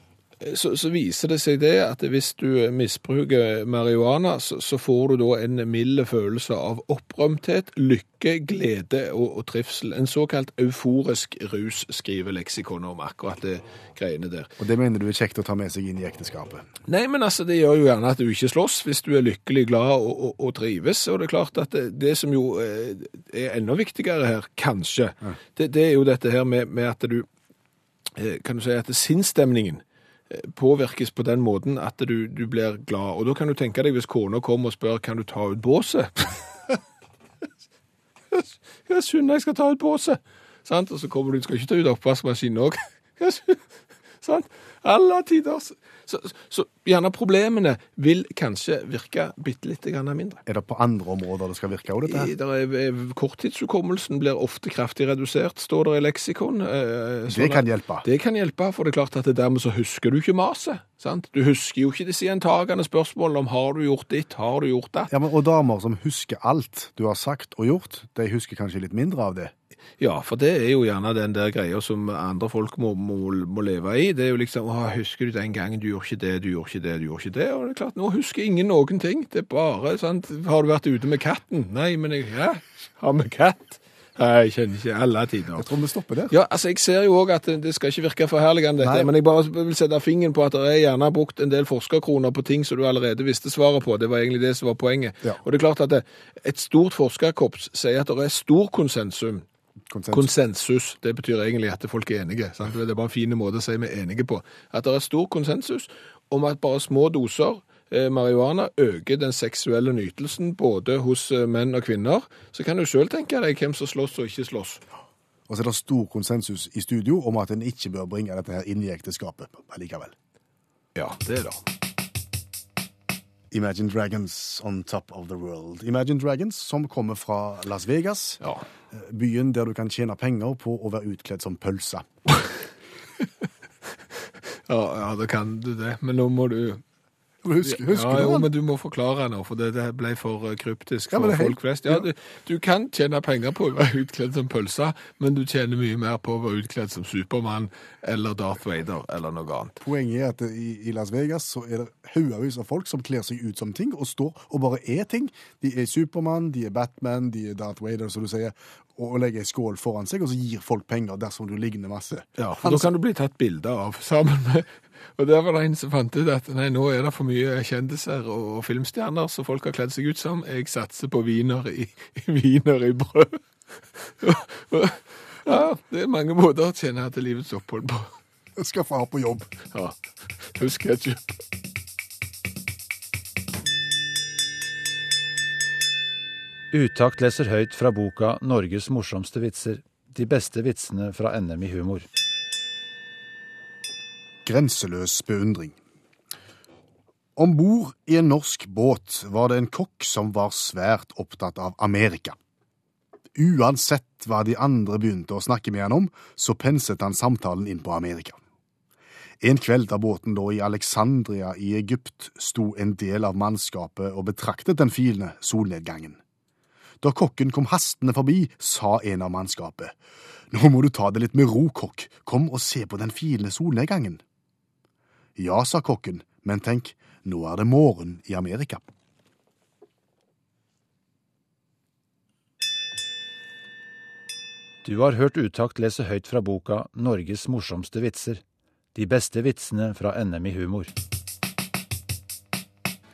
S2: så, så viser det seg det at hvis du misbruker marihuana, så, så får du da en mild følelse av opprømthet, lykke, glede og, og trivsel. En såkalt euforisk rus, skriver leksikonet om akkurat det greiene der.
S1: Og det mener du er kjekt å ta med seg inn i ekteskapet?
S2: Nei, men altså, det gjør jo gjerne at du ikke slåss hvis du er lykkelig, glad og, og, og trives. Og det er klart at det, det som jo eh, er enda viktigere her, kanskje, det, det er jo dette her med, med at du eh, Kan du si at sinnsstemningen påvirkes på den måten at du, du blir glad. Og da kan du tenke deg hvis kona kommer og spør kan du ta ut båset. Jeg synder jeg skal ta ut båset. Og så kommer du, du skal ikke ta ut oppvaskmaskinen òg. Sant? Alle tiders. Så, så, så gjerne problemene vil kanskje virke bitte litt mindre.
S1: Er det på andre områder det skal virke òg, dette?
S2: Er, er- korttidshukommelsen blir ofte kraftig redusert, står det i leksikon. eh, sånn
S1: Det kan hjelpe.
S2: Det kan hjelpe, for det er klart at det dermed så husker du ikke maset. Sant? Du husker jo ikke disse gjentagende spørsmålene om har du gjort ditt, har du gjort datt.
S1: Ja, men, Og damer som husker alt du har sagt og gjort, de husker kanskje litt mindre av det?
S2: Ja, for det er jo gjerne den der greia som andre folk må, må, må leve i. Det er jo liksom å, husker du den gangen du gjorde ikke det, du gjorde ikke det, du gjorde ikke det. Og det er klart, nå husker ingen noen ting. Det er bare sant Har du vært ute med katten? Nei, men jeg ja, har med katt. Jeg kjenner ikke alle tider.
S1: Jeg tror vi stopper der.
S2: Ja, altså Jeg ser jo òg at det skal ikke virke forherligende, dette,
S1: Nei.
S2: men jeg bare vil sette fingeren på at det er gjerne brukt en del forskerkroner på ting som du allerede visste svaret på. Det var egentlig det som var poenget.
S1: Ja.
S2: Og det er klart at det, et stort forskerkorps sier at det er stor konsensum.
S1: Konsensus.
S2: Konsensus. Det betyr egentlig at folk er enige. Sant? Det er bare en fin måte å si vi er enige på. At det er stor konsensus om at bare små doser eh, marihuana øker den seksuelle nytelsen både hos eh, menn og kvinner. Så kan du sjøl tenke deg hvem som slåss og ikke slåss.
S1: Og så er det stor konsensus i studio om at en ikke bør bringe dette her inn i ekteskapet likevel.
S2: Ja, det er det.
S1: Imagine Dragons on top of the world. Imagine Dragons som kommer fra Las Vegas,
S2: Ja.
S1: Byen der du kan tjene penger på å være utkledd som pølse.
S2: Ja, ja, da kan du det. Men nå må du
S1: Husk, husker
S2: ja, jo, men du må forklare nå, for det, det ble for eh, kryptisk for folk flest. Ja, du, du kan tjene penger på å være utkledd som pølse, men du tjener mye mer på å være utkledd som Supermann eller Darth Vader eller noe annet.
S1: Poenget er at i, i Las Vegas så er det haugevis av folk som kler seg ut som ting, og står og bare er ting. De er Supermann, de er Batman, de er Darth Vader, som du sier, og, og legger ei skål foran seg, og så gir folk penger dersom du ligner masse.
S2: Ja, for da kan du bli tatt bilde av sammen med Og der var det en som fant ut at nei, nå er det for mye kjendiser og, og filmstjerner som folk har kledd seg ut som. Jeg satser på viner i, viner i brød. ja, det er mange måter å tjene til livets opphold på.
S1: Skal far ha på jobb.
S2: Ja, husk ketsjup.
S9: Utakt leser høyt fra boka 'Norges morsomste vitser'. De beste vitsene fra NM i humor.
S1: Grenseløs beundring. Om bord i en norsk båt var det en kokk som var svært opptatt av Amerika. Uansett hva de andre begynte å snakke med han om, så penset han samtalen inn på Amerika. En kveld da båten lå i Alexandria i Egypt, sto en del av mannskapet og betraktet den fine solnedgangen. Da kokken kom hastende forbi, sa en av mannskapet, Nå må du ta det litt med ro, kokk, kom og se på den fine solnedgangen. Ja, sa kokken, men tenk, nå er det morgen i Amerika.
S9: Du har hørt Utakt lese høyt fra boka 'Norges morsomste vitser'. De beste vitsene fra NM i humor.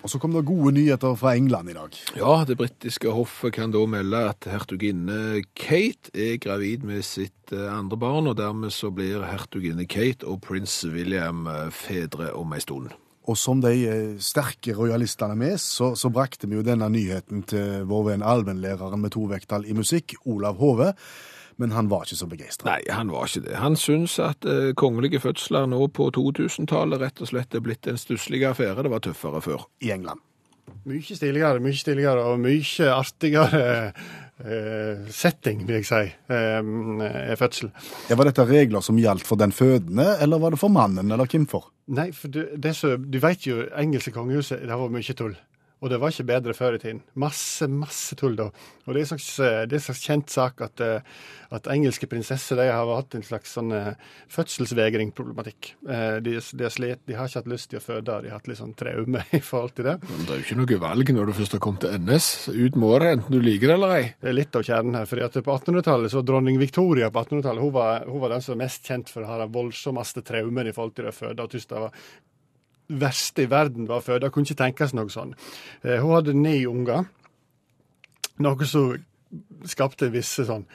S1: Og så kom det gode nyheter fra England i dag.
S2: Ja, det britiske hoffet kan da melde at hertuginne Kate er gravid med sitt eh, andre barn, og dermed så blir hertuginne Kate og prins William eh, fedre om ei stund.
S1: Og som de eh, sterke rojalistene med, så, så brakte vi jo denne nyheten til vår venn allmennlæreren med to vekttall i musikk, Olav Hove, men han var ikke så begeistra.
S2: Nei, han var ikke det. Han syns at eh, kongelige fødsler nå på 2000-tallet rett og slett er blitt en stusslig affære. Det var tøffere før.
S1: I England.
S7: Mye stiligere, mye stiligere og mye artigere eh, setting, vil jeg si, eh, er fødsel.
S1: Ja, var dette regler som gjaldt for den fødende, eller var det for mannen, eller hvem for?
S7: Nei, for du, det så, du vet jo, engelske kongehuset, det var mye tull. Og det var ikke bedre før i tiden. Masse, masse tull da. Og det er en slags, eh, det er en slags kjent sak at, eh, at engelske prinsesser de har hatt en slags sånn eh, fødselsvegringproblematikk. De, de, har slet, de har ikke hatt lyst til å føde, de har hatt litt sånn traume i forhold til det.
S2: Men det er jo ikke noe valg når du først har kommet til NS. Ut må det, enten du liker det eller ei.
S7: Det er litt av kjernen her. fordi at På 1800-tallet så dronning Victoria på 1800-tallet, hun, var- hun var den som var mest kjent for å ha den voldsommeste traumen i forhold til det å føde. og verste i verden var før, det Kunne ikke tenkes noe sånn. Eh, hun hadde ni unger, noe som skapte visse sånn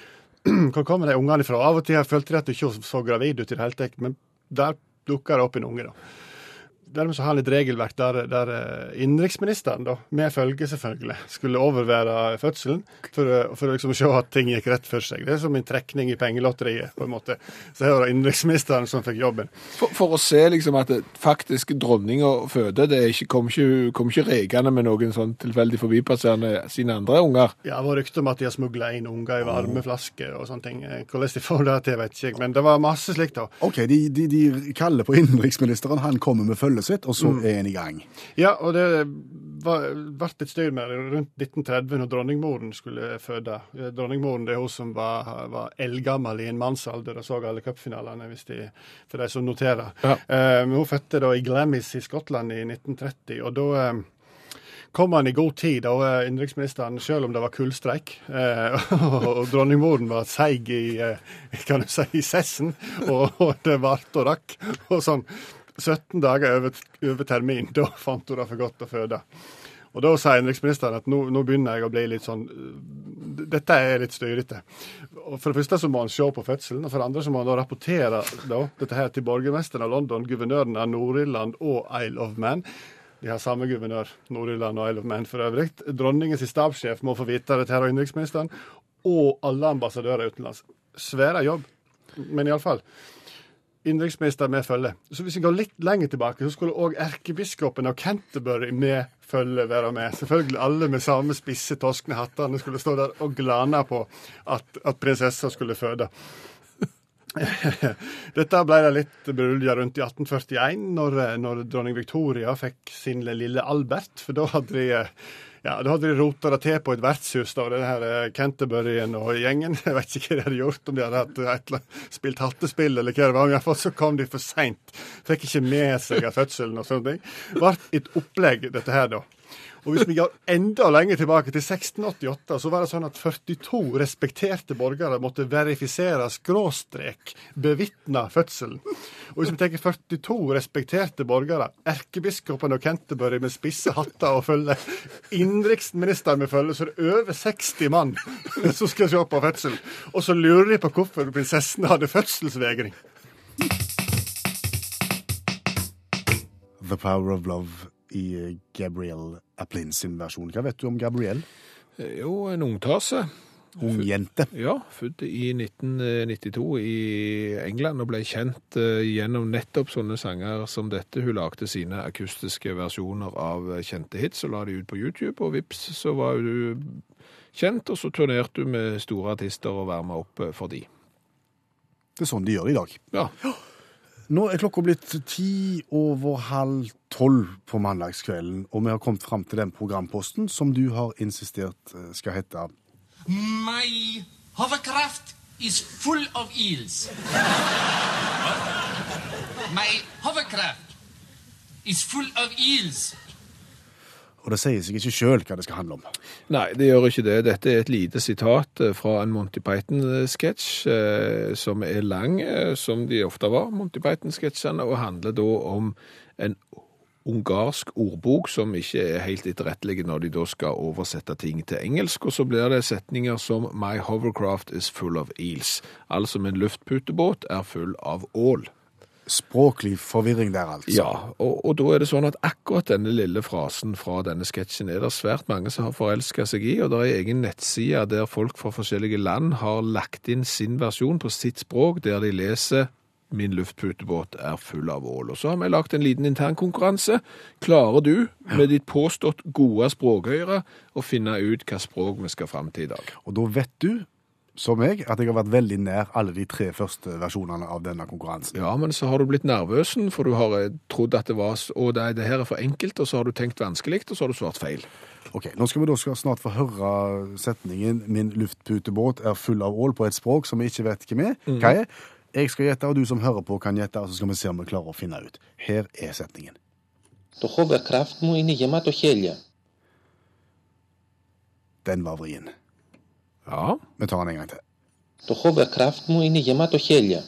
S7: Hvor kommer de ungene fra? Av og til følte de at hun ikke så gravid ut i det hele tatt, men der dukka det opp en unge, da. Dermed så har han et regelverk der, der eh, innenriksministeren, da, med følge selvfølgelig, skulle overvære fødselen for, for å liksom se at ting gikk rett for seg. Det er som en trekning i pengelotteriet, på en måte. Så det var innenriksministeren som fikk jobben.
S2: For, for å se liksom at det, faktisk dronninga føder, det er ikke, kom ikke, kom ikke rekende med noen sånn tilfeldig forbipasserende sine andre unger.
S7: Ja, det var rykte om at de har smugla inn unger i varme flasker og sånne ting. Eh, Hvordan de får det til, vet ikke jeg, men det var masse slikt, da.
S1: Ok, de, de, de kaller på innenriksministeren, han kommer med følget sitt, og så
S7: Mm.
S1: er en i gang.
S7: Ja, og det var, ble et styr med det rundt 1930, når dronningmoren skulle føde. Eh, Dronningmoren det er hun som var, var eldgammel i en mannsalder og så alle cupfinalene, for de som noterer.
S2: Ja.
S7: Eh, men hun fødte da i Glamis i Skottland i 1930, og da eh, kom han i god tid, og eh, innenriksministeren, selv om det var kullstreik. Eh, og, og dronningmoren var seig i, eh, kan du si, i sessen, og, og det varte og rakk. og sånn. 17 dager over, over termin, da fant hun det for godt å føde. Og Da sa innenriksministeren at nå, nå begynner jeg å bli litt sånn Dette er litt styrete. For det første så må han se på fødselen, og for det andre så må han da rapportere da, dette her til borgermesteren av London, guvernøren av Nord-Irland og Isle of Man. De har samme guvernør, Nord-Irland og Isle of Man for øvrig. Dronningens stabssjef må få vite dette her, og innenriksministeren. Og alle ambassadører utenlands. Svære jobb, men iallfall innenriksminister med følge. Så hvis vi går litt lenger tilbake, så skulle òg erkebiskopen av Canterbury med følge være med. Selvfølgelig alle med samme spisse, toskne hattene skulle stå der og glane på at, at prinsessa skulle føde. Dette ble det litt brylja rundt i 1841, når, når dronning Victoria fikk sin lille Albert. For da hadde de ja, da hadde de rota det til på et vertshus, da, den her eh, Canterburyen og gjengen. Jeg vet ikke hva de hadde gjort, om de hadde hatt et spilt hattespill eller hva det var. Men i hvert fall så kom de for seint. Fikk ikke med seg av fødselen og sånne ting. Ble et opplegg, dette her, da. Og hvis vi går enda lenger tilbake, til 1688, så var det sånn at 42 respekterte borgere måtte verifisere skråstrek bevitne fødselen. Og hvis vi tenker 42 respekterte borgere, erkebiskopen og Canterbury med spisse hatter og følge, innenriksministeren med følge, så er det over 60 mann som skal se på fødselen. Og så lurer de på hvorfor prinsessen hadde fødselsvegring.
S1: The Power of Love i Gabrielle Aplin sin versjon. Hva vet du om Gabrielle?
S2: Eh, Jo, en ungtase.
S1: Ung jente.
S2: Ja, født i 1992 i England og ble kjent eh, gjennom nettopp sånne sanger som dette. Hun lagde sine akustiske versjoner av eh, kjente hits og la de ut på YouTube, og vips, så var hun kjent, og så turnerte hun med store artister og varma opp eh, for de.
S1: Det er sånn de gjør i dag.
S2: Ja.
S1: Nå er klokka blitt ti over halv tolv på mandagskvelden, og vi har kommet fram til den programposten som du har insistert eh, skal hete
S10: My hovercraft is full of eels. My hovercraft is full of eels.
S1: Og det sier seg ikke sjøl hva det skal handle om.
S2: Nei, det gjør ikke det. Dette er et lite sitat eh, fra en Monty Python-sketsj, eh, som er lang, eh, som de ofte var, Monty Python-sketsjene, og handler da om en ungarsk ordbok som ikke er helt etterrettelige når de da skal oversette ting til engelsk, og så blir det setninger som My hovercraft is full of eels. Altså min luftputebåt er full av ål.
S1: Språklig forvirring der, altså.
S2: Ja, og, og da er det sånn at akkurat denne lille frasen fra denne sketsjen er det svært mange som har forelska seg i, og det er egen nettside der folk fra forskjellige land har lagt inn sin versjon på sitt språk, der de leser min luftputebåt er full av ål. Og så har vi lagt en liten internkonkurranse. Klarer du med ditt påstått gode språkhøyre, å finne ut hva språk vi skal fram til i dag?
S1: Og da vet du, som meg, at jeg har vært veldig nær alle de tre første versjonene av denne konkurransen.
S2: Ja, men så har du blitt nervøs, for du har eh, trodd at det var og det, det her er for enkelt, og så har du tenkt vanskelig, og så har du svart feil.
S1: Ok, Nå skal vi da snart få høre setningen 'Min luftputebåt er full av ål' på et språk som vi ikke vet hvem er.
S2: Mm.
S1: Hva er? Jeg skal gjette, og du som hører på, kan gjette, og så skal vi se om vi klarer å finne ut. Her er setningen. Den var vrien.
S2: Ja.
S1: Vi tar den en gang til.
S11: Το hovercraft μου είναι γεμάτο χέλια.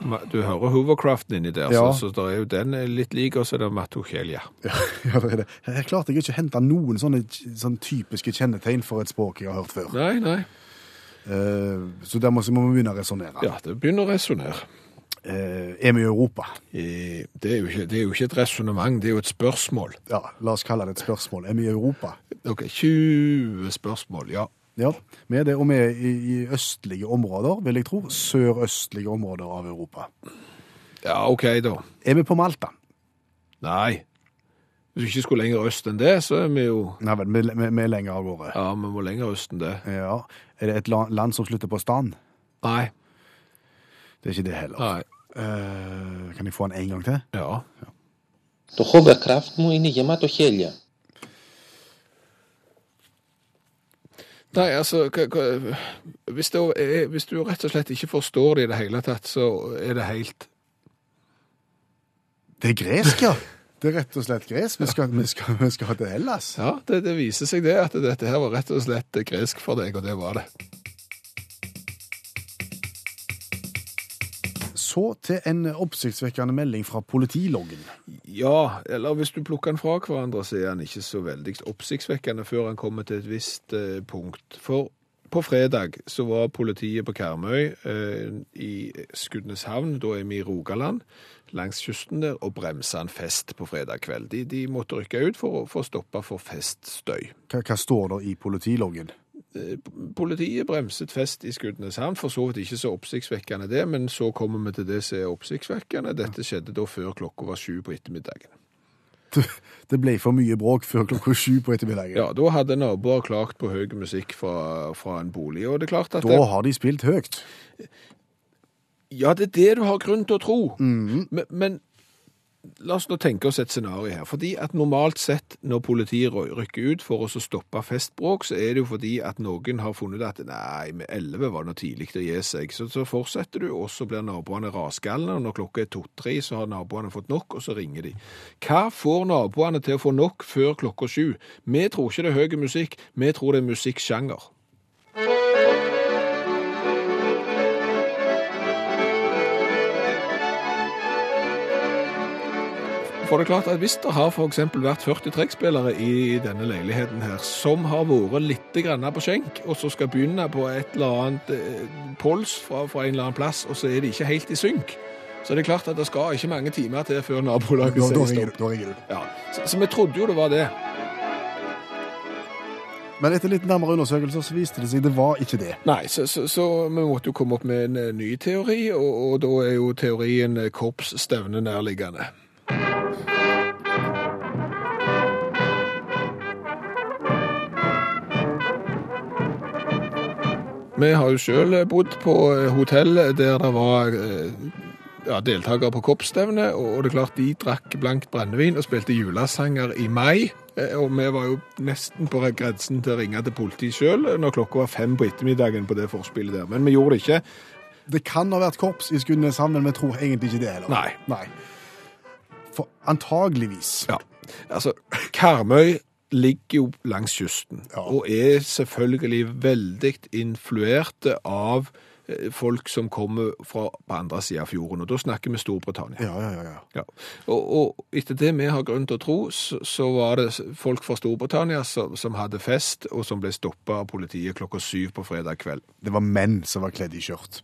S2: Ma- Du hører hovercraften inni der,
S1: Ja.
S2: så, så der er jo den er litt lik, og så er det matochelia.
S1: Ja, det er det. Her klarte jeg ikke å hente noen sånne, sånne typiske kjennetegn for et språk jeg har hørt før.
S2: Nei, nei.
S1: Eh, så der må, så må vi begynne å resonnere.
S2: Ja, det begynner å resonnere.
S1: Eh, er vi i Europa?
S2: Det er jo ikke, er jo ikke et resonnement, det er jo et spørsmål.
S1: Ja, la oss kalle det et spørsmål. Er vi i Europa?
S2: Ok, 20 spørsmål, ja.
S1: Ja, vi er det, og vi er i, i østlige områder, vil jeg tro. Sørøstlige områder av Europa.
S2: Ja, ok da.
S1: Er vi på Malta?
S2: Nei. Hvis vi ikke skulle lenger øst enn det, så er vi jo
S1: Nei vel, vi, vi, vi er lenger av gårde.
S2: Ja, vi må lenger øst enn det.
S1: Ja. Er det et land som slutter på stan?
S2: Nei.
S1: Det er ikke det heller.
S2: Nei.
S1: Eh, kan jeg få den en gang til?
S2: Ja.
S11: Το hovercraft μου είναι γεμάτο χέλια.
S2: Nei, altså hva, hva, hvis, det er, hvis du rett og slett ikke forstår det i det hele tatt, så er det helt
S1: Det er gresk, ja. Det er rett og slett gresk. Vi skal, vi skal, vi skal til Hellas.
S2: Ja, det, det viser seg det, at dette her var rett og slett gresk for deg, og det var det.
S1: Så til en oppsiktsvekkende melding fra politiloggen.
S2: Ja, eller hvis du plukker den fra hverandre, så er han ikke så veldig oppsiktsvekkende før han kommer til et visst eh, punkt. For på fredag så var politiet på Karmøy eh, i Skudeneshavn, da er vi i Rogaland, langs kysten der, og bremsa en fest på fredag kveld. De, de måtte rykke ut for å få stoppa for feststøy.
S1: Hva, hva står det i politiloggen?
S2: Eh, Politiet bremset fest i Skudeneshavn, for så vidt ikke så oppsiktsvekkende det, men så kommer vi til det som er oppsiktsvekkende. Dette skjedde da før klokka var sju på ettermiddagen.
S1: Det ble for mye bråk før klokka sju på ettermiddagen.
S2: Ja, da hadde naboer klagt på høy musikk fra, fra en bolig, og det er klart at
S1: Da har de spilt høyt.
S2: Ja, det er det du har grunn til å tro. men, men la oss nå tenke oss et scenario her. Fordi at normalt sett når politiet rykker ut for å stoppe festbråk, så er det jo fordi at noen har funnet at nei, med 11 var det tidlig å gi seg. Så, så fortsetter du, og så blir naboene rasgalne, og når klokka er to-tre, så har naboene fått nok, og så ringer de. Hva får naboene til å få nok før klokka sju? Vi tror ikke det er høy musikk, vi tror det er musikksjanger. For det er klart at Hvis det har for vært 40 trekkspillere i denne leiligheten her, som har vært litt på skjenk, og så skal begynne på et eller annet eh, pols fra, fra en eller annen plass, og så er de ikke helt i synk, så er det klart at det skal ikke mange timer til før nabolaget sier stopp.
S1: da ringer du.
S2: Ja. Så, så vi trodde jo det var det.
S1: Men etter litt nærmere undersøkelser så viste det seg det var ikke det.
S2: Nei, så, så, så vi måtte jo komme opp med en eh, ny teori, og, og da er jo teorien eh, korpsstevne nærliggende. Vi har jo sjøl bodd på eh, hotell der det var eh, ja, deltakere på korpsstevne, og det er klart de drakk blankt brennevin og spilte julesanger i mai. Eh, Og vi var jo nesten på grensen til å ringe til politiet sjøl når klokka var fem på ettermiddagen på det forspillet der, men vi gjorde det ikke.
S1: Det kan ha vært korps i Skudeneshavn, men vi tror egentlig ikke det heller.
S2: Nei.
S1: Nei. For antageligvis.
S2: Ja. Altså, Karmøy ligger jo langs kysten, og er selvfølgelig veldig influerte av eh, folk som kommer fra på andre siden av fjorden, og da snakker vi Storbritannia.
S1: Ja, ja, ja. ja.
S2: Ja. Og, og etter det vi har grunn til å tro, så, så var det folk fra Storbritannia som, som hadde fest, og som ble stoppa av politiet klokka syv på fredag kveld.
S1: Det var menn som var kledd i skjørt.